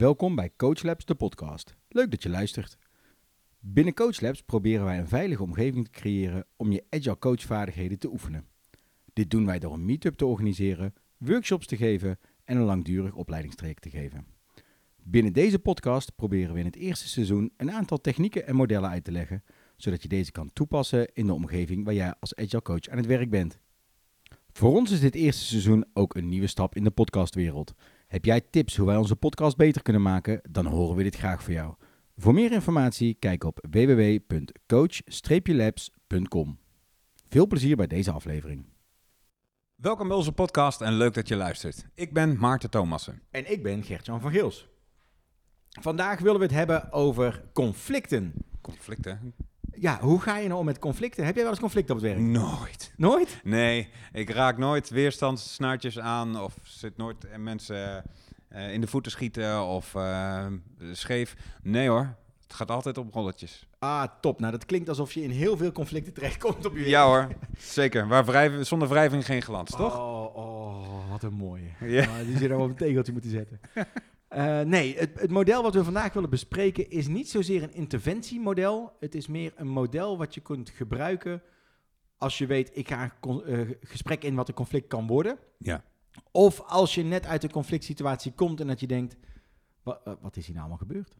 Welkom bij Coach Labs, de podcast. Leuk dat je luistert. Binnen Coach Labs proberen wij een veilige omgeving te creëren om je agile coachvaardigheden te oefenen. Dit doen wij door een meetup te organiseren, workshops te geven en een langdurig opleidingstraject te geven. Binnen deze podcast proberen we in het eerste seizoen een aantal technieken en modellen uit te leggen, zodat je deze kan toepassen in de omgeving waar jij als agile coach aan het werk bent. Voor ons is dit eerste seizoen ook een nieuwe stap in de podcastwereld. Heb jij tips hoe wij onze podcast beter kunnen maken? Dan horen we dit graag voor jou. Voor meer informatie kijk op www.coach-labs.com. Veel plezier bij deze aflevering. Welkom bij onze podcast en leuk dat je luistert. Ik ben Maarten Thomassen. En ik ben Gert-Jan van Gils. Vandaag willen we het hebben over conflicten. Conflicten? Ja, hoe ga je nou om met conflicten? Heb jij wel eens conflicten op het werk? Nooit. Nooit? Nee, ik raak nooit weerstandssnaartjes aan of zit nooit mensen eh, in de voeten schieten of eh, scheef. Nee hoor, het gaat altijd op rolletjes. Ah, top. Nou, dat klinkt alsof je in heel veel conflicten terechtkomt op je werk. Ja hoor, zeker. Waar wrijven, zonder wrijving geen glans, toch? Oh, oh, wat een mooie. Ja. Ah, die zit er op een tegeltje moeten zetten. Eh, nee, het, het model wat we vandaag willen bespreken is niet zozeer een interventiemodel. Het is meer een model wat je kunt gebruiken als je weet, ik ga een eh, gesprek in wat een conflict kan worden. Ja. Of als je net uit een conflict situatie komt en dat je denkt, wat, wat is hier nou allemaal gebeurd?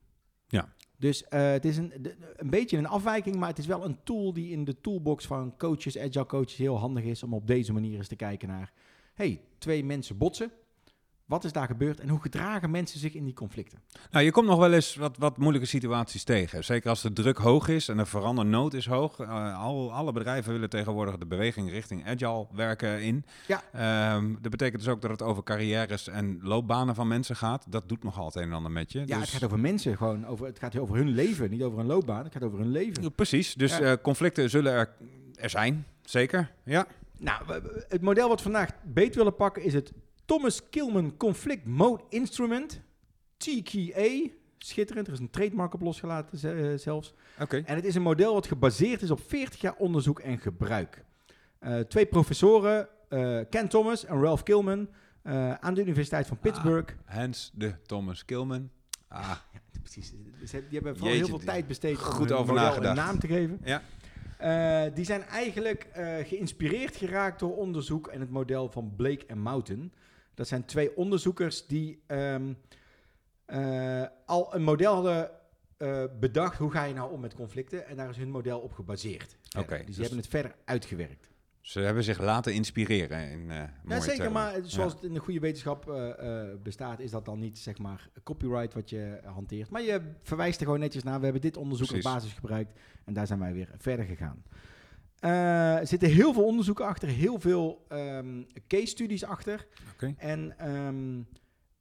Ja. Dus eh, het is een, een beetje een afwijking, maar het is wel een tool die in de toolbox van coaches, agile coaches, heel handig is om op deze manier eens te kijken naar, hey, twee mensen botsen. Wat is daar gebeurd en hoe gedragen mensen zich in die conflicten? Nou, je komt nog wel eens wat, wat moeilijke situaties tegen. Zeker als de druk hoog is en de verandernood is hoog. Eh, al, alle bedrijven willen tegenwoordig de beweging richting agile werken in. Ja. Ehm, dat betekent dus ook dat het over carrières en loopbanen van mensen gaat. Dat doet nogal het een en ander met je. Ja, dus, het gaat over mensen, gewoon over, het gaat over hun leven, niet over een loopbaan. Het gaat over hun leven. Precies, dus Ja. eh, conflicten zullen er, er zijn, zeker. Ja. Nou, het model wat we vandaag beet willen pakken is het Thomas Kilman Conflict Mode Instrument, TKA. Schitterend, er is een trademark op losgelaten ze- eh, zelfs. Oké. En het is een model wat gebaseerd is op 40 jaar onderzoek en gebruik. Eh, twee professoren, eh, Ken Thomas en Ralph Kilman, aan de Universiteit van Pittsburgh. Hans de Thomas Kilman. Ah, Ja, precies. Dus die hebben vooral Jeetje, heel veel tijd besteed om goed hun over nagedacht. een naam te geven. Ja. Die zijn eigenlijk geïnspireerd geraakt door onderzoek en het model van Blake en Mountain. Dat zijn twee onderzoekers die ehm, eh, al een model hadden eh, bedacht. Hoe ga je nou om met conflicten? En daar is hun model op gebaseerd. Oké, dus die dus- hebben het verder uitgewerkt. ze hebben zich laten inspireren in eh Ja, zeker, termen. maar zoals Ja. het in de goede wetenschap bestaat, is dat dan niet zeg maar copyright wat je hanteert. Maar je verwijst er gewoon netjes naar. We hebben dit onderzoek als basis gebruikt en daar zijn wij weer verder gegaan. Eh, er zitten heel veel onderzoeken achter, heel veel ehm, case studies achter. En ehm,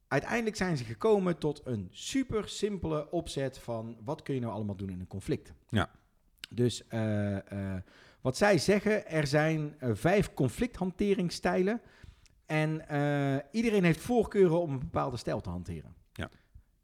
uiteindelijk zijn ze gekomen tot een super simpele opzet van wat kun je nou allemaal doen in een conflict. Ja. Dus eh, eh, wat zij zeggen, er zijn vijf conflicthanteringsstijlen. En iedereen heeft voorkeuren om een bepaalde stijl te hanteren. Ja.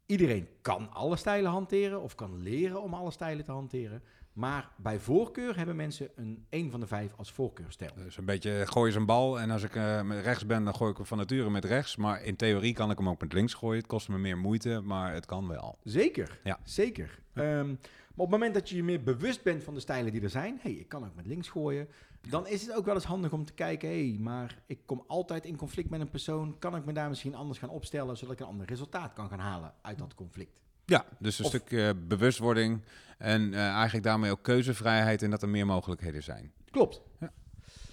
Iedereen kan alle stijlen hanteren of kan leren om alle stijlen te hanteren. Maar bij voorkeur hebben mensen een, een van de vijf als voorkeurstijl. Dus een beetje gooi eens een bal en als ik eh, met rechts ben, dan gooi ik hem van nature met rechts. Maar in theorie kan ik hem ook met links gooien. Het kost me meer moeite, maar het kan wel. Zeker, Ja. zeker. Ehm, maar op het moment dat je je meer bewust bent van de stijlen die er zijn, hey, ik kan ook met links gooien, dan is het ook wel eens handig om te kijken, hey, maar ik kom altijd in conflict met een persoon, kan ik me daar misschien anders gaan opstellen, zodat ik een ander resultaat kan gaan halen uit dat conflict. Ja, dus een Of- stuk eh, bewustwording en eh, eigenlijk daarmee ook keuzevrijheid en dat er meer mogelijkheden zijn. Klopt.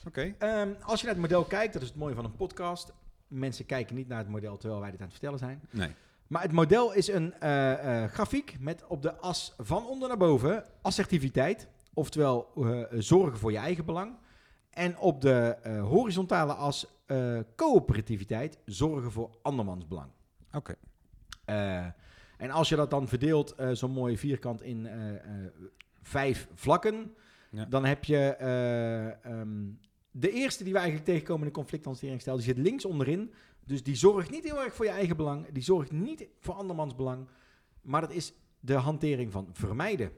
Oké. Ehm, als je naar het model kijkt, dat is het mooie van een podcast. Mensen kijken niet naar het model terwijl wij dit aan het vertellen zijn. Nee. Maar het model is een eh, eh, grafiek met op de as van onder naar boven assertiviteit, oftewel eh, zorgen voor je eigen belang. En op de eh, horizontale as eh, coöperativiteit, zorgen voor andermans belang. Oké. Eh, en als je dat dan verdeelt, eh, zo'n mooi vierkant in eh, eh, vijf vlakken, Ja. dan heb je eh, ehm, de eerste die we eigenlijk tegenkomen in de conflicthanteringsstijl, die zit links onderin. Dus die zorgt niet heel erg voor je eigen belang, die zorgt niet voor andermans belang, maar dat is de hantering van vermijden.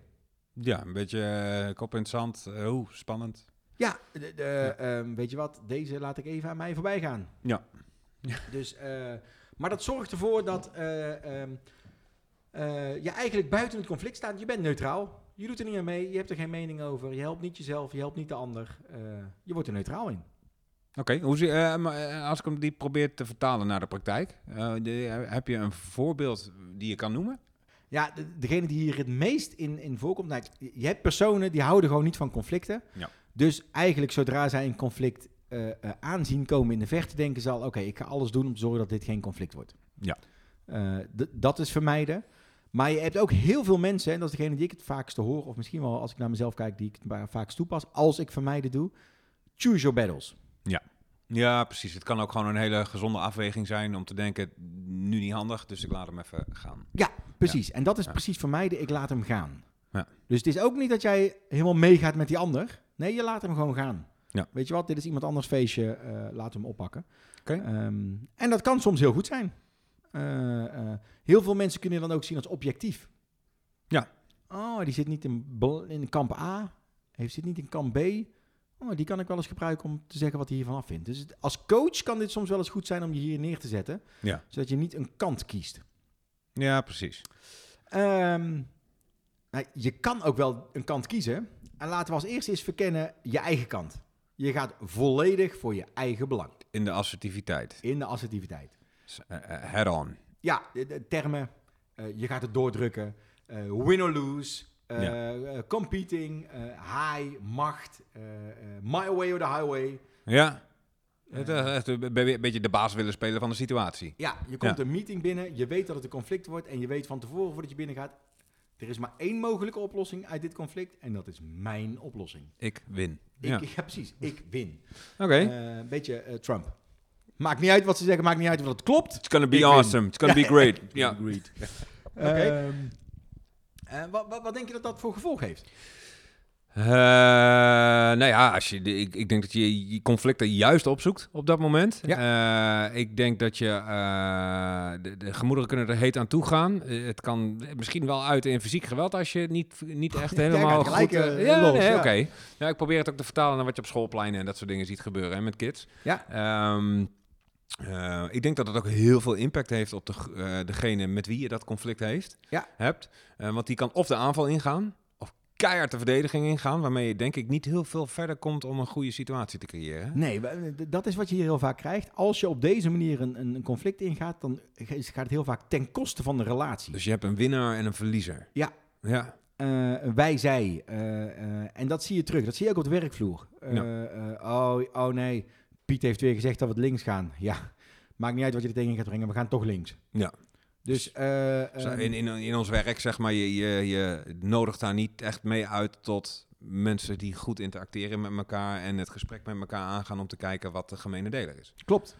Ja, een beetje kop in het zand. Oeh, spannend. Ja, de, de, ehm, weet je wat, deze laat ik even aan mij voorbij gaan. Ja. Dus, maar dat zorgt ervoor dat eh, ehm, eh, je eigenlijk buiten het conflict staat. Je bent neutraal. Je doet er niet aan mee. Je hebt er geen mening over. Je helpt niet jezelf. Je helpt niet de ander. Eh, je wordt er neutraal in. Oké, eh, als ik hem die probeer te vertalen naar de praktijk, de- heb je een voorbeeld die je kan noemen? Ja, de- degene die hier het meest in, in voorkomt. Nou, je hebt personen die houden gewoon niet van conflicten. Ja. Dus eigenlijk zodra zij een conflict eh, aanzien komen in de verte, denken ze al: oké, ik ga alles doen om te zorgen dat dit geen conflict wordt. Ja. Dat is vermijden. Maar je hebt ook heel veel mensen, en dat is degene die ik het vaakste hoor, of misschien wel als ik naar mezelf kijk, die ik het vaakst toepas, als ik vermijden doe. Choose your battles. Ja, precies. Het kan ook gewoon een hele gezonde afweging zijn om te denken, nu niet handig, dus ik laat hem even gaan. Precies. En dat is Ja. precies vermijden. Ik laat hem gaan. Ja. Dus het is ook niet dat jij helemaal meegaat met die ander. Nee, je laat hem gewoon gaan. Ja. Weet je wat? Dit is iemand anders feestje. eh, laat hem oppakken. Oké. Ehm, en dat kan soms heel goed zijn. Eh, eh, heel veel mensen kunnen dan ook zien als objectief. Ja. Oh, die zit niet in, in kamp A. Hij zit niet in kamp B. Oh, die kan ik wel eens gebruiken om te zeggen wat hij hiervan vindt. Dus het- als coach kan dit soms wel eens goed zijn om je hier neer te zetten. Ja. Zodat je niet een kant kiest. Ja, precies. Ehm, nou, je kan ook wel een kant kiezen. En laten we als eerste eens verkennen je eigen kant. Je gaat volledig voor je eigen belang. In de assertiviteit. In de assertiviteit. Eh, eh, Head-on. Ja, de, de termen. eh, je gaat het doordrukken. win or lose. Ja. competing. high. Macht. my way or the highway. Ja, het, echt een be- beetje de baas willen spelen van de situatie. ja, je komt Ja. een meeting binnen. Je weet dat het een conflict wordt. En je weet van tevoren voordat je binnen gaat. Er is maar één mogelijke oplossing uit dit conflict. En dat is mijn oplossing. Ik win. Ik, Ja. ja. precies. Ik win. Oké. Een beetje Trump. Maakt niet uit wat ze zeggen, maakt niet uit of het klopt. It's gonna be ik win. awesome. It's gonna be great. ja. Agreed. Oké. Wat, wat, wat denk je dat dat voor gevolg heeft? Eh, nou ja, als je, ik, ik denk dat je je conflicten juist opzoekt op dat moment. Eh, ik denk dat je, eh, de, de gemoederen kunnen er heet aan toe gaan. Het kan misschien wel uit in fysiek geweld als je niet, niet echt helemaal gelijk, goed... ja, nee, ja. oké. Ja, ik probeer het ook te vertalen naar wat je op schoolpleinen en dat soort dingen ziet gebeuren hè, met kids. Ja. Ehm, eh, ik denk dat het ook heel veel impact heeft op de, eh, degene met wie je dat conflict heeft, Ja. hebt. Eh, want die kan of de aanval ingaan, of keihard de verdediging ingaan, waarmee je denk ik niet heel veel verder komt om een goede situatie te creëren. Nee, dat is wat je hier heel vaak krijgt. Als je op deze manier een, een conflict ingaat, dan gaat het heel vaak ten koste van de relatie. Dus je hebt een winnaar en een verliezer. Ja. Ja. Wij, zij. en dat zie je terug. Dat zie je ook op de werkvloer. Ja. oh, oh nee, Piet heeft weer gezegd dat we het links gaan. Ja, maakt niet uit wat je er tegen gaat brengen. We gaan toch links. Ja. Dus eh, ehm, in, in, in ons werk, zeg maar, je, je, je nodigt daar niet echt mee uit tot mensen die goed interacteren met elkaar en het gesprek met elkaar aangaan om te kijken wat de gemene deler is. Klopt.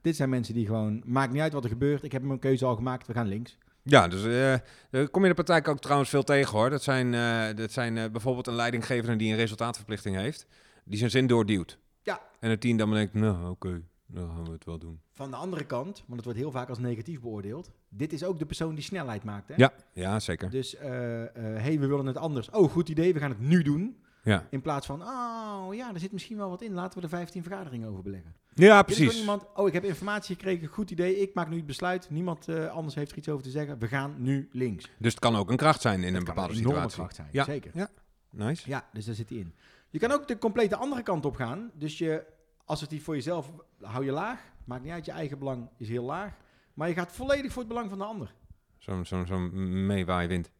Dit zijn mensen die gewoon, maakt niet uit wat er gebeurt. Ik heb mijn keuze al gemaakt, we gaan links. Ja, dus eh daar kom je in de praktijk ook trouwens veel tegen hoor. Dat zijn, eh, dat zijn eh, bijvoorbeeld een leidinggevende die een resultaatverplichting heeft, die zijn zin doorduwt. Ja. En het team dan denkt, nou oké, dan gaan we het wel doen. Van de andere kant, want het wordt heel vaak als negatief beoordeeld. Dit is ook de persoon die snelheid maakt. Hè? Ja, ja zeker. Dus, eh eh, hey, we willen het anders. Oh, goed idee, we gaan het nu doen. Ja, In plaats van, oh ja, er zit misschien wel wat in. Laten we er 15 vergaderingen over beleggen. ja precies. iemand, oh, ik heb informatie gekregen, goed idee. Ik maak nu het besluit. Niemand eh, anders heeft er iets over te zeggen. We gaan nu links. Dus het kan ook een kracht zijn in een kan bepaalde enorme situatie. kracht zijn, Ja. zeker. Ja. Nice. Ja, dus daar zit hij in. Je kan ook de complete andere kant op gaan. Dus je assertief voor jezelf hou je laag. Maakt niet uit, je eigen belang is heel laag. Maar je gaat volledig voor het belang van de ander. Zo'n zo, zo meewaaiwind.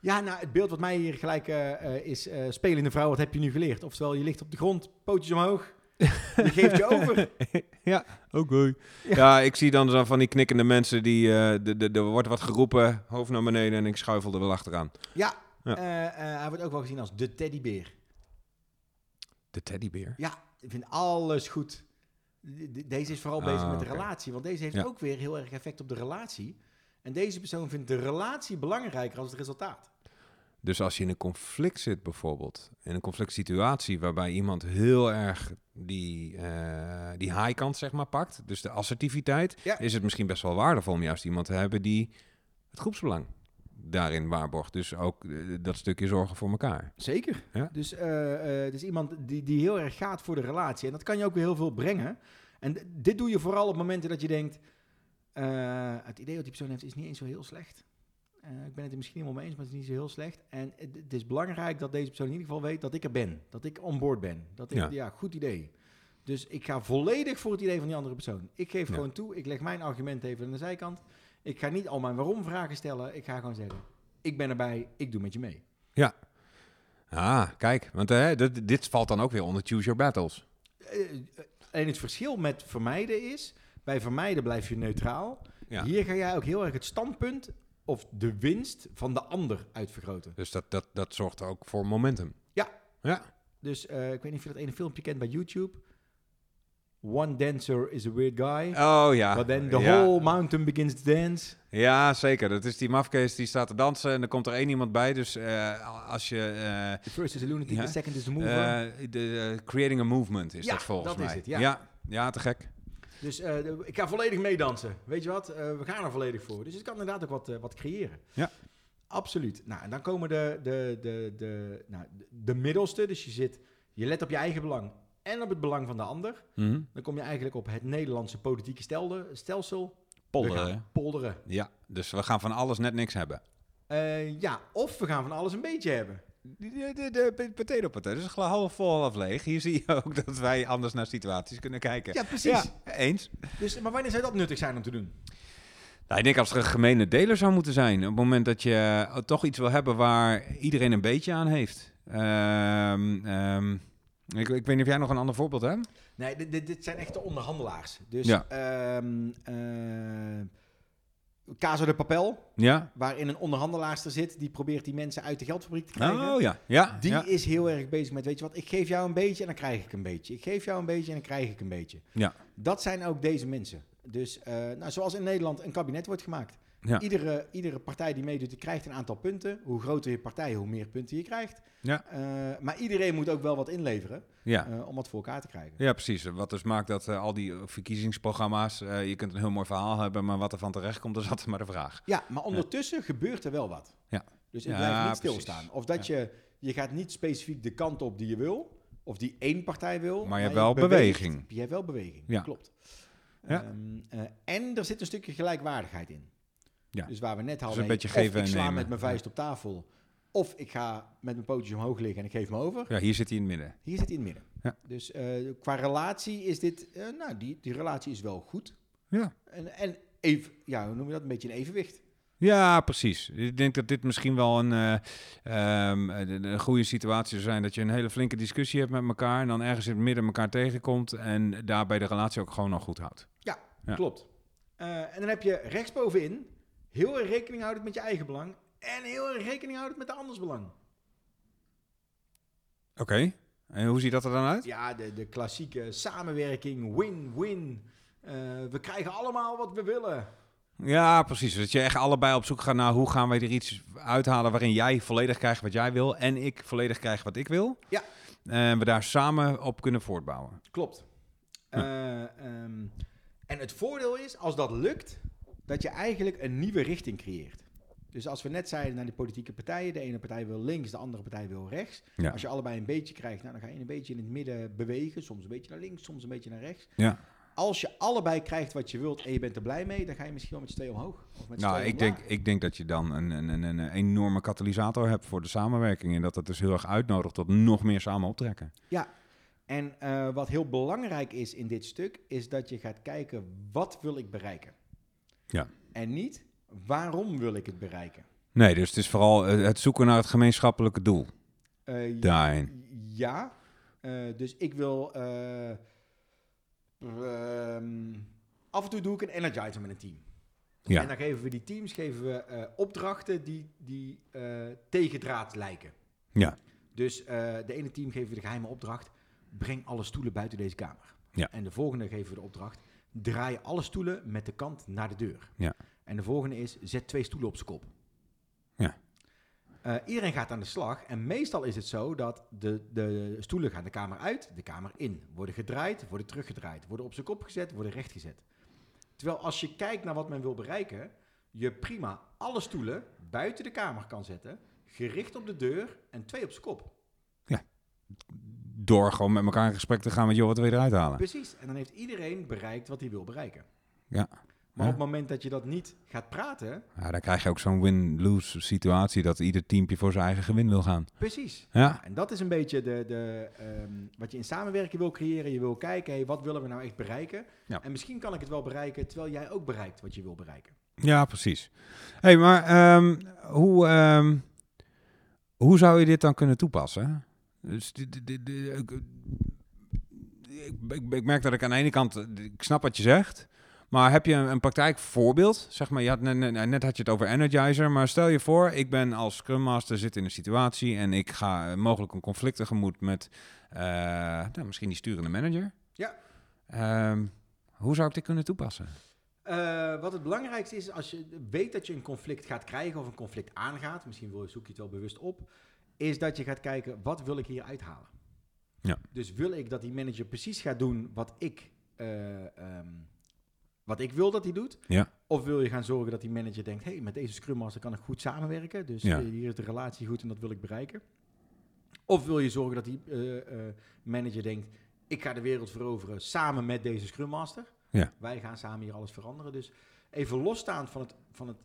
Ja, nou, het beeld wat mij hier gelijk eh, is... eh spelende vrouw, wat heb je nu geleerd? Oftewel, je ligt op de grond, pootjes omhoog. Je geeft je over. ja, oké. Ja. ik zie dan zo van die knikkende mensen die... eh, de, de, er wordt wat geroepen, hoofd naar beneden en ik schuifel er wel achteraan. Ja, Ja. hij wordt ook wel gezien als de teddybeer. De teddybeer. Ja, ik vind alles goed. De- de- Deze is vooral bezig Ah, met de relatie. Want deze heeft Ja. ook weer heel erg effect op de relatie. En deze persoon vindt de relatie belangrijker als het resultaat. Dus als je in een conflict zit bijvoorbeeld, in een conflict situatie waarbij iemand heel erg die, eh die high kant zeg maar pakt, dus de assertiviteit, Ja. is het misschien best wel waardevol om juist iemand te hebben die het groepsbelang daarin waarborgt. Dus ook eh, dat stukje zorgen voor elkaar. Zeker. Ja. Dus, eh, eh, dus iemand die, die heel erg gaat voor de relatie. En dat kan je ook weer heel veel brengen. En dit doe je vooral op momenten dat je denkt... het idee dat die persoon heeft is niet eens zo heel slecht. Ik ben het er misschien helemaal mee eens, maar het is niet zo heel slecht. En het, het is belangrijk dat deze persoon in ieder geval weet dat ik er ben. Dat ik on board ben. Dat ik, Ja. ja. goed idee. Dus ik ga volledig voor het idee van die andere persoon. Ik geef Ja. gewoon toe, ik leg mijn argument even aan de zijkant. Ik ga niet al mijn waarom vragen stellen. Ik ga gewoon zeggen, ik ben erbij, ik doe met je mee. Ah, kijk, want eh, dit, dit valt dan ook weer onder Choose Your Battles. Eh, eh, en het verschil met vermijden is, bij vermijden blijf je neutraal. Ja. Hier ga jij ook heel erg het standpunt of de winst van de ander uitvergroten. Dus dat, dat, dat zorgt ook voor momentum. Ja. Ja. Dus ik weet niet of je dat ene filmpje kent bij YouTube. One dancer is a weird guy. Oh ja. But then the ja. whole mountain begins to dance. Ja, zeker. Dat is die mafkees die staat te dansen en er komt er één iemand bij. Dus eh, als je... eh, The first is a lunatic, the second is a mover. de, eh, creating a movement is Ja, dat volgens dat is mij. het, ja. ja. Ja, te gek. dus de- ik ga volledig meedansen. Weet je wat? We gaan er volledig voor. Dus het kan inderdaad ook wat, wat creëren. Ja. Absoluut. Nou, en dan komen de, de, de, de, nou, de middelste. Dus je zit, je let op je eigen belang en op het belang van de ander. Mhm. Dan kom je eigenlijk op het Nederlandse politieke stelde, stelsel. Polderen. Polderen. Ja, dus we gaan van alles net niks hebben. Eh, ja, of we gaan van alles een beetje hebben. De, de, de, de potato potato is half vol, half leeg. Hier zie je ook dat wij anders naar situaties kunnen kijken. Ja, precies. Ja, eens. Dus, maar wanneer zou dat nuttig zijn om te doen? Nou, ik denk als er een gemene deler zou moeten zijn. Op het moment dat je eh, toch iets wil hebben waar iedereen een beetje aan heeft. Ehm, ehm, ik, ik weet niet of jij nog een ander voorbeeld hebt. Nee, dit, dit, dit zijn echte onderhandelaars. Dus Ja. ehm eh, Caso de Papel, Ja? waarin een onderhandelaarster zit... die probeert die mensen uit de geldfabriek te krijgen. Oh ja. Ja. Die ja. is heel erg bezig met, weet je wat, ik geef jou een beetje en dan krijg ik een beetje. Ik geef jou een beetje en dan krijg ik een beetje. Ja. Dat zijn ook deze mensen. Dus eh, nou, zoals in Nederland een kabinet wordt gemaakt. Ja. Iedere, iedere partij die meedoet, die krijgt een aantal punten. Hoe groter je partij, hoe meer punten je krijgt. Ja. Eh, maar iedereen moet ook wel wat inleveren Ja. eh, om wat voor elkaar te krijgen. Ja, precies. Wat dus maakt dat eh, al die verkiezingsprogramma's, je kunt een heel mooi verhaal hebben, maar wat er van terecht komt, is altijd maar de vraag. Ja, maar ondertussen gebeurt er wel wat. Ja. Dus het Ja, blijft niet stilstaan. Of dat je, je gaat niet specifiek de kant op die je wil, of die één partij wil. Maar je hebt wel beweging. Je hebt wel beweging, Ja. klopt. Ja. Ehm, eh, en er zit een stukje gelijkwaardigheid in. Ja. Dus waar we net hadden, een beetje geven ik en sla nemen. met mijn vuist op tafel, of ik ga met mijn pootjes omhoog liggen en ik geef me over. Ja, hier zit hij in het midden. Hier zit hij in het midden. Ja. Dus eh, qua relatie is dit, eh, nou, die, die relatie is wel goed. Ja. En, en even, ja, hoe noem je dat? Een beetje een evenwicht. Ja, precies. Ik denk dat dit misschien wel een, eh, ehm, een, goede situatie zou zijn. Dat je een hele flinke discussie hebt met elkaar. En dan ergens in het midden elkaar tegenkomt. En daarbij de relatie ook gewoon nog goed houdt. Ja. Klopt. Eh, en dan heb je rechtsbovenin heel erg rekening houden met je eigen belang. En heel erg rekening houden met de anders belang. Oké. En hoe ziet dat er dan uit? Ja, de, de klassieke samenwerking, win-win. Eh, we krijgen allemaal wat we willen. Ja, precies. Dat je echt allebei op zoek gaat naar hoe gaan wij er iets uithalen waarin jij volledig krijgt wat jij wil en ik volledig krijg wat ik wil. Ja. En we daar samen op kunnen voortbouwen. Klopt. Eh, ehm, en het voordeel is, als dat lukt, dat je eigenlijk een nieuwe richting creëert. Dus als we net zeiden naar die politieke partijen, de ene partij wil links, de andere partij wil rechts. Ja. Als je allebei een beetje krijgt, nou, dan ga je een beetje in het midden bewegen. Soms een beetje naar links, soms een beetje naar rechts. Ja. Als je allebei krijgt wat je wilt en je bent er blij mee, dan ga je misschien wel met z'n tweeën omhoog. Of met Nou, ik denk, ik denk dat je dan een, een, een, een enorme katalysator hebt voor de samenwerking. En dat het dus heel erg uitnodigt tot nog meer samen optrekken. En eh, wat heel belangrijk is in dit stuk, is dat je gaat kijken, wat wil ik bereiken? Ja. En niet, waarom wil ik het bereiken? Nee, dus het is vooral eh, het zoeken naar het gemeenschappelijke doel. Eh, Daarin. Ja, eh, dus ik wil. eh, ehm, af en toe doe ik een energizer met een team. En Ja. dan geven we die teams geven we, opdrachten die, die tegendraad lijken. Ja. Dus de ene team geven we de geheime opdracht: breng alle stoelen buiten deze kamer. Ja. En de volgende geven we de opdracht: draai alle stoelen met de kant naar de deur. Ja. En de volgende is: zet twee stoelen op zijn kop. Ja. Eh, iedereen gaat aan de slag en meestal is het zo dat de, de stoelen gaan de kamer uit, de kamer in. Worden gedraaid, worden teruggedraaid, worden op zijn kop gezet, worden rechtgezet. Terwijl als je kijkt naar wat men wil bereiken, je prima alle stoelen buiten de kamer kan zetten, gericht op de deur en twee op zijn kop. Door gewoon met elkaar in gesprek te gaan met, joh, wat wil je eruit halen? Precies. En dan heeft iedereen bereikt wat hij wil bereiken. Ja. Maar op het moment dat je dat niet gaat praten... Ja, dan krijg je ook zo'n win-lose situatie dat ieder teampje voor zijn eigen gewin wil gaan. Precies. Ja. En dat is een beetje de, de, ehm, wat je in samenwerking wil creëren. Je wil kijken, hey, wat willen we nou echt bereiken? Ja. En misschien kan ik het wel bereiken terwijl jij ook bereikt wat je wil bereiken. Ja, precies. hey, maar ehm, hoe, ehm, hoe zou je dit dan kunnen toepassen? Dus di- ik, ik, merk dat ik aan de ene kant, eh, ik snap wat je zegt, maar heb je een, een praktijkvoorbeeld? Zeg maar, je had, net, net, net had je het over Energizer, maar stel je voor, ik ben als Scrum Master, zit in een situatie en ik ga eh, mogelijk een conflict tegemoet met eh, nou, misschien die sturende manager. Ja. Ehm, hoe zou ik dit kunnen toepassen? Eh, wat het belangrijkste is, als je weet dat je een conflict gaat krijgen of een conflict aangaat, misschien wil, zoek je het wel bewust op, is dat je gaat kijken, wat wil ik hier uithalen? Ja. Dus wil ik dat die manager precies gaat doen wat ik, eh, ehm, wat ik wil dat hij doet? Ja. Of wil je gaan zorgen dat die manager denkt, hey, met deze Scrum Master kan ik goed samenwerken, dus Ja. eh, hier is de relatie goed en dat wil ik bereiken? Of wil je zorgen dat die eh, manager denkt, ik ga de wereld veroveren samen met deze Scrum Master? Ja. Wij gaan samen hier alles veranderen. Dus even losstaand van, het, van het,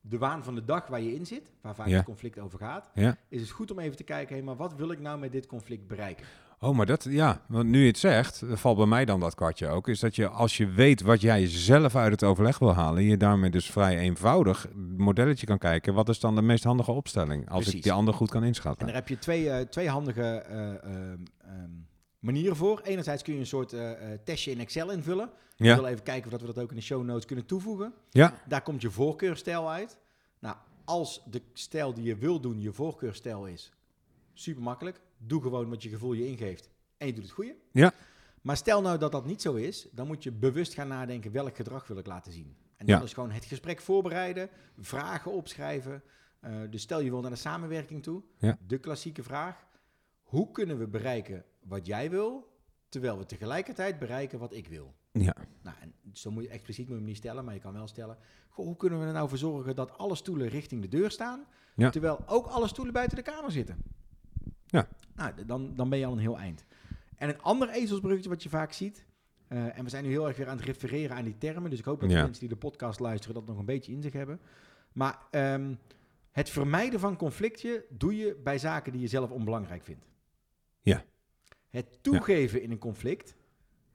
de waan van de dag waar je in zit, waar vaak Ja. het conflict over gaat, Ja. is het goed om even te kijken, hey, maar wat wil ik nou met dit conflict bereiken? Oh, maar dat, ja, want nu je het zegt, valt bij mij dan dat kwartje ook, is dat je als je weet wat jij zelf uit het overleg wil halen, je daarmee dus vrij eenvoudig modelletje kan kijken, wat is dan de meest handige opstelling, als ik die ander goed kan En inschatten. daar heb je twee, eh, twee handige eh, ehm, ehm, manieren voor. Enerzijds kun je een soort eh, eh, testje in Excel invullen. Ik Ja, wil even kijken of dat we dat ook in de show notes kunnen toevoegen. ja, Daar komt je voorkeurstijl uit. Nou, als de stijl die je wil doen je voorkeurstijl is, super makkelijk. Doe gewoon wat je gevoel je ingeeft en je doet het goede. Ja. Maar stel nou dat dat niet zo is, dan moet je bewust gaan nadenken welk gedrag wil ik laten zien. En Ja. dat is gewoon het gesprek voorbereiden, vragen opschrijven. Eh, dus stel je wil naar de samenwerking toe. Ja. De klassieke vraag, hoe kunnen we bereiken wat jij wil, terwijl we tegelijkertijd bereiken wat ik wil? ja, Nou, en zo moet je expliciet moet je hem niet stellen, maar je kan wel stellen: goh, hoe kunnen we er nou voor zorgen dat alle stoelen richting de deur staan, Ja. terwijl ook alle stoelen buiten de kamer zitten? Ja. Nou, dan, dan ben je al een heel eind. En een ander ezelsbruggetje wat je vaak ziet, eh, en we zijn nu heel erg weer aan het refereren aan die termen, dus ik hoop dat de Ja. mensen die de podcast luisteren dat nog een beetje in zich hebben. Maar ehm, het vermijden van conflictje doe je bij zaken die je zelf onbelangrijk vindt. Ja. Het toegeven in een conflict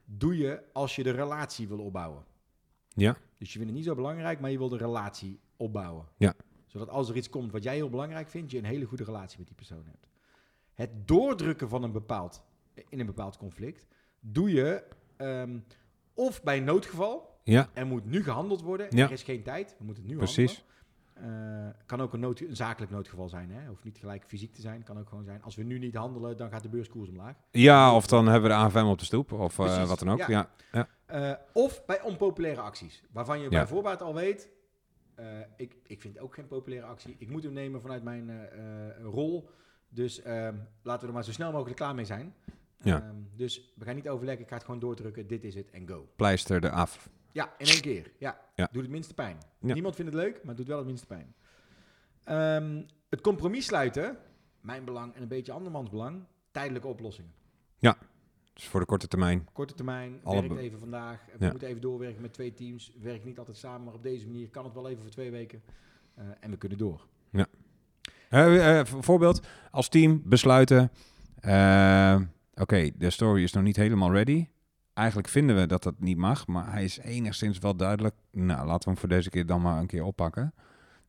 doe je als je de relatie wil opbouwen. ja, Dus je vindt het niet zo belangrijk, maar je wil de relatie opbouwen. Ja. Zodat als er iets komt wat jij heel belangrijk vindt, je een hele goede relatie met die persoon hebt. Het doordrukken van een bepaald, in een bepaald conflict doe je ehm, of bij een noodgeval. ja, Er moet nu gehandeld worden. Ja. Er is geen tijd. We moeten het nu Precies. handelen. Eh, kan ook een, nood, een zakelijk noodgeval zijn. Hè? Hoeft niet gelijk fysiek te zijn. Kan ook gewoon zijn. Als we nu niet handelen, dan gaat de beurskoers omlaag. ja, of dan hebben we de AFM op de stoep, of eh, wat dan ook. ja. Ja, Eh, of bij onpopulaire acties. Waarvan je Ja. bij voorbaat al weet. ik, ik vind ook geen populaire actie. Ik moet hem nemen vanuit mijn rol. Dus ehm, laten we er maar zo snel mogelijk klaar mee zijn. Ja. Ehm, dus we gaan niet overleggen. Ik ga het gewoon doordrukken. Dit is het en go. pleister er af. Ja, in één keer. Ja. Ja. Doet het minste pijn. Ja. Niemand vindt het leuk, maar het doet wel het minste pijn. Ehm, het compromis sluiten. Mijn belang en een beetje andermans belang. Tijdelijke oplossingen. Dus voor de korte termijn. Korte termijn, Alle werkt even vandaag. We Ja. moeten even doorwerken met twee teams. Werkt niet altijd samen, maar op deze manier kan het wel even voor twee weken. Eh, en we kunnen door. Eh, eh, v- voorbeeld, als team besluiten, eh, oké, de story is nog niet helemaal ready. Eigenlijk vinden we dat dat niet mag, maar hij is enigszins wel duidelijk. Nou, laten we hem voor deze keer dan maar een keer oppakken.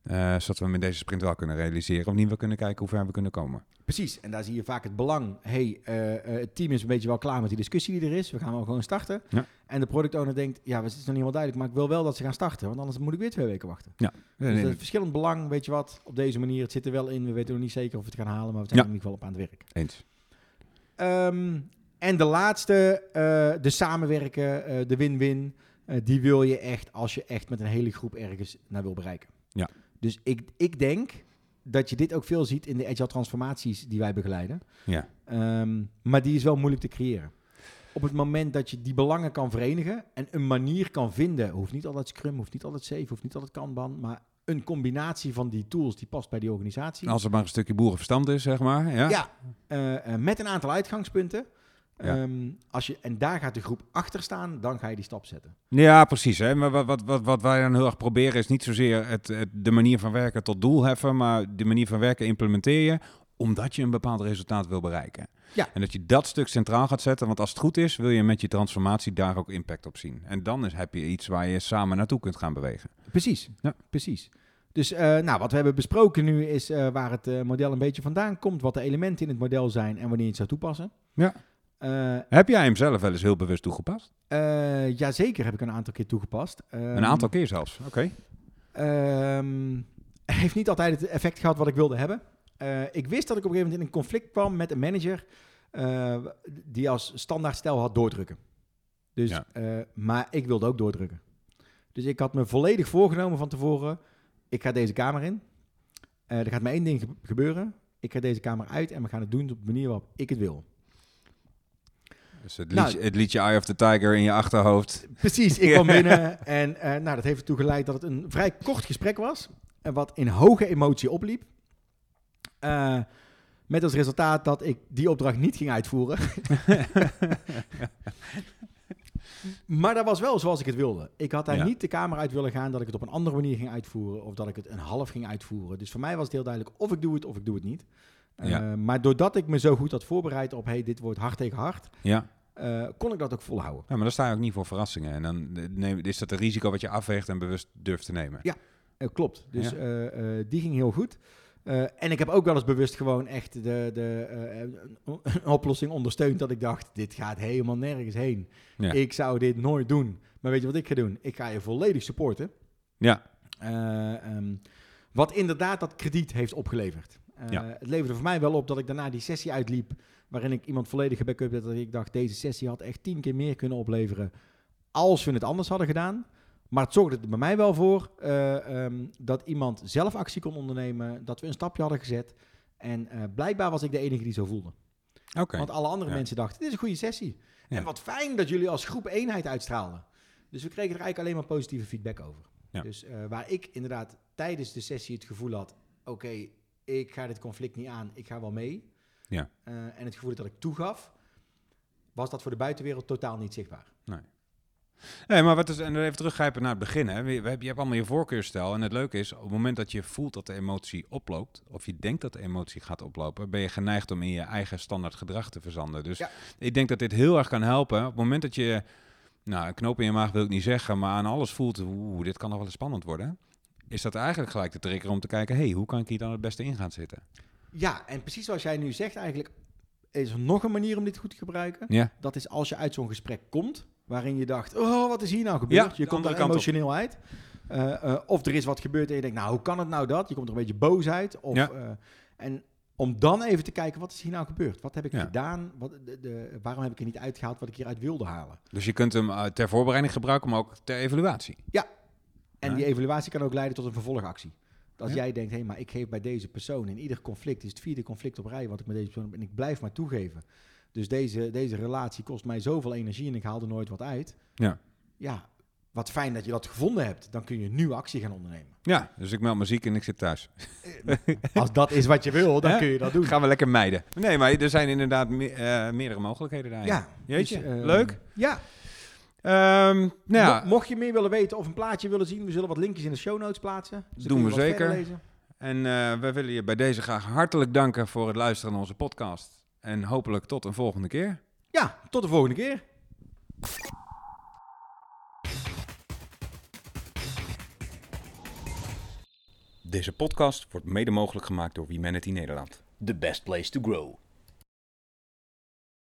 Eh, zodat we hem in deze sprint wel kunnen realiseren. Of niet, we kunnen kijken hoe ver we kunnen komen. Precies, en daar zie je vaak het belang. hey, eh, eh, het team is een beetje wel klaar met die discussie die er is. We gaan wel gewoon starten. Ja. En de product owner denkt, ja, het is nog niet helemaal duidelijk, maar ik wil wel dat ze gaan starten. Want anders moet ik weer twee weken wachten. Nee, Dus nee, nee. verschillend belang, weet je wat, op deze manier. Het zit er wel in, we weten nog niet zeker of we het gaan halen, maar we zijn Ja. er in ieder geval op aan het werk. Eens. Ehm, en de laatste, eh, de samenwerken, eh, de win-win, eh, die wil je echt als je echt met een hele groep ergens naar wil bereiken. Ja. Dus ik, ik denk dat je dit ook veel ziet in de agile transformaties die wij begeleiden. Ja. Ehm, maar die is wel moeilijk te creëren. Op het moment dat je die belangen kan verenigen en een manier kan vinden, hoeft niet altijd Scrum, hoeft niet altijd Safe, hoeft niet altijd Kanban, maar een combinatie van die tools die past bij die organisatie. Als er maar een stukje boerenverstand is, zeg maar. Ja. Ja, met een aantal uitgangspunten. Ja. Ehm, als je, en daar gaat de groep achter staan, dan ga je die stap zetten. Ja, precies. Hè? Maar wat, wat, wat, wij dan heel erg proberen is niet zozeer het, het, de manier van werken tot doel heffen, maar de manier van werken implementeer je omdat je een bepaald resultaat wil bereiken. Ja. En dat je dat stuk centraal gaat zetten, want als het goed is, wil je met je transformatie daar ook impact op zien. En dan is, heb je iets waar je samen naartoe kunt gaan bewegen. Precies, Ja. precies. Dus eh, nou, wat we hebben besproken nu is eh, waar het eh, model een beetje vandaan komt, wat de elementen in het model zijn en wanneer je het zou toepassen. Ja. Eh, Heb jij hem zelf wel eens heel bewust toegepast? eh, jazeker heb ik een aantal keer toegepast. een aantal keer zelfs. Oké. Ehm, heeft niet altijd het effect gehad wat ik wilde hebben. Eh, ik wist dat ik op een gegeven moment in een conflict kwam met een manager die als standaard stel had doordrukken. Dus, Ja. maar ik wilde ook doordrukken. Dus ik had me volledig voorgenomen van tevoren, ik ga deze kamer in. Er gaat maar één ding ge- gebeuren. Ik ga deze kamer uit en we gaan het doen op de manier waarop ik het wil. Dus het Nou- liedje, het liedje Eye of the Tiger in je achterhoofd. Precies, ik kwam binnen en eh, nou, dat heeft ertoe geleid dat het een vrij kort gesprek was. En wat in hoge emotie opliep. Eh, met als resultaat dat ik die opdracht niet ging uitvoeren. maar dat was wel zoals ik het wilde. Ik had daar Ja. niet de kamer uit willen gaan dat ik het op een andere manier ging uitvoeren. Of dat ik het een half ging uitvoeren. Dus voor mij was het heel duidelijk of ik doe het of ik doe het niet. Eh. Maar doordat ik me zo goed had voorbereid op, hey, dit wordt hard tegen hard, Ja. Eh, kon ik dat ook volhouden. ja, maar dan sta je ook niet voor verrassingen. En dan neem, is dat een risico wat je afweegt en bewust durft te nemen. Ja. Eh, klopt. Dus Ja. eh, die ging heel goed. En ik heb ook wel eens bewust gewoon echt de, de, een- oplossing ondersteund dat ik dacht, dit gaat helemaal nergens heen. Ja. Ik zou dit nooit doen. Maar weet je wat ik ga doen? Ik ga je volledig supporten. Ja. Eh, ehm, wat inderdaad dat krediet heeft opgeleverd. Ja. Het leverde voor mij wel op dat ik daarna die sessie uitliep, waarin ik iemand volledig gebackup had. Dat ik dacht, deze sessie had echt tien keer meer kunnen opleveren als we het anders hadden gedaan. Maar het zorgde er bij mij wel voor eh, ehm, dat iemand zelf actie kon ondernemen, dat we een stapje hadden gezet. En eh, blijkbaar was ik de enige die zo voelde. Want alle andere Ja. mensen dachten, dit is een goede sessie. Ja. En wat fijn dat jullie als groep eenheid uitstraalden. Dus we kregen er eigenlijk alleen maar positieve feedback over. Ja. Dus waar ik inderdaad tijdens de sessie het gevoel had, oké, ik ga dit conflict niet aan, ik ga wel mee. Ja. Eh, en het gevoel dat ik toegaf, was dat voor de buitenwereld totaal niet zichtbaar. Nee, maar wat is, en dan even teruggrijpen naar het begin. Hè. Je hebt allemaal je voorkeurstijl. En het leuke is, op het moment dat je voelt dat de emotie oploopt, of je denkt dat de emotie gaat oplopen, ben je geneigd om in je eigen standaard gedrag te verzanden. Dus Ja. ik denk dat dit heel erg kan helpen. Op het moment dat je, nou, een knoop in je maag wil ik niet zeggen, maar aan alles voelt, oeh, dit kan nog wel eens spannend worden. Is dat eigenlijk gelijk de trigger om te kijken, hey, hoe kan ik hier dan het beste in gaan zitten? Ja, en precies zoals jij nu zegt eigenlijk, is er nog een manier om dit goed te gebruiken. Ja, Dat is als je uit zo'n gesprek komt, waarin je dacht, oh, wat is hier nou gebeurd? Ja, je komt er op. emotioneel uit. Eh, eh, of er is wat gebeurd en je denkt, nou, hoe kan het nou dat? Je komt er een beetje boos uit. Of, Ja. eh, en om dan even te kijken, wat is hier nou gebeurd? Wat heb ik Ja. gedaan? Wat, de, de, waarom heb ik er niet uitgehaald wat ik hieruit wilde halen? dus je kunt hem ter voorbereiding gebruiken, maar ook ter evaluatie. En Ja. die evaluatie kan ook leiden tot een vervolgactie. Als Ja. jij denkt, hé, maar ik geef bij deze persoon in ieder conflict, is het vierde conflict op rij wat ik met deze persoon heb, en ik blijf maar toegeven. Dus deze, deze relatie kost mij zoveel energie en ik haal er nooit wat uit. Ja. Ja, wat fijn dat je dat gevonden hebt. Dan kun je nu actie gaan ondernemen. Ja, dus ik meld me ziek en ik zit thuis. Als dat is wat je wil, dan kun je dat doen. Gaan we lekker mijden. Nee, maar er zijn inderdaad me- eh, meerdere mogelijkheden daarin. Ja, Jeetje, dus, eh, leuk. Ja. Ehm, nou ja, Mo- mocht je meer willen weten of een plaatje willen zien, we zullen wat linkjes in de show notes plaatsen. Dus dan Doen we zeker. en eh wij willen je bij deze graag hartelijk danken voor het luisteren naar onze podcast. En hopelijk tot een volgende keer. Ja, tot de volgende keer. Deze podcast wordt mede mogelijk gemaakt door Humanity Nederland. The best place to grow.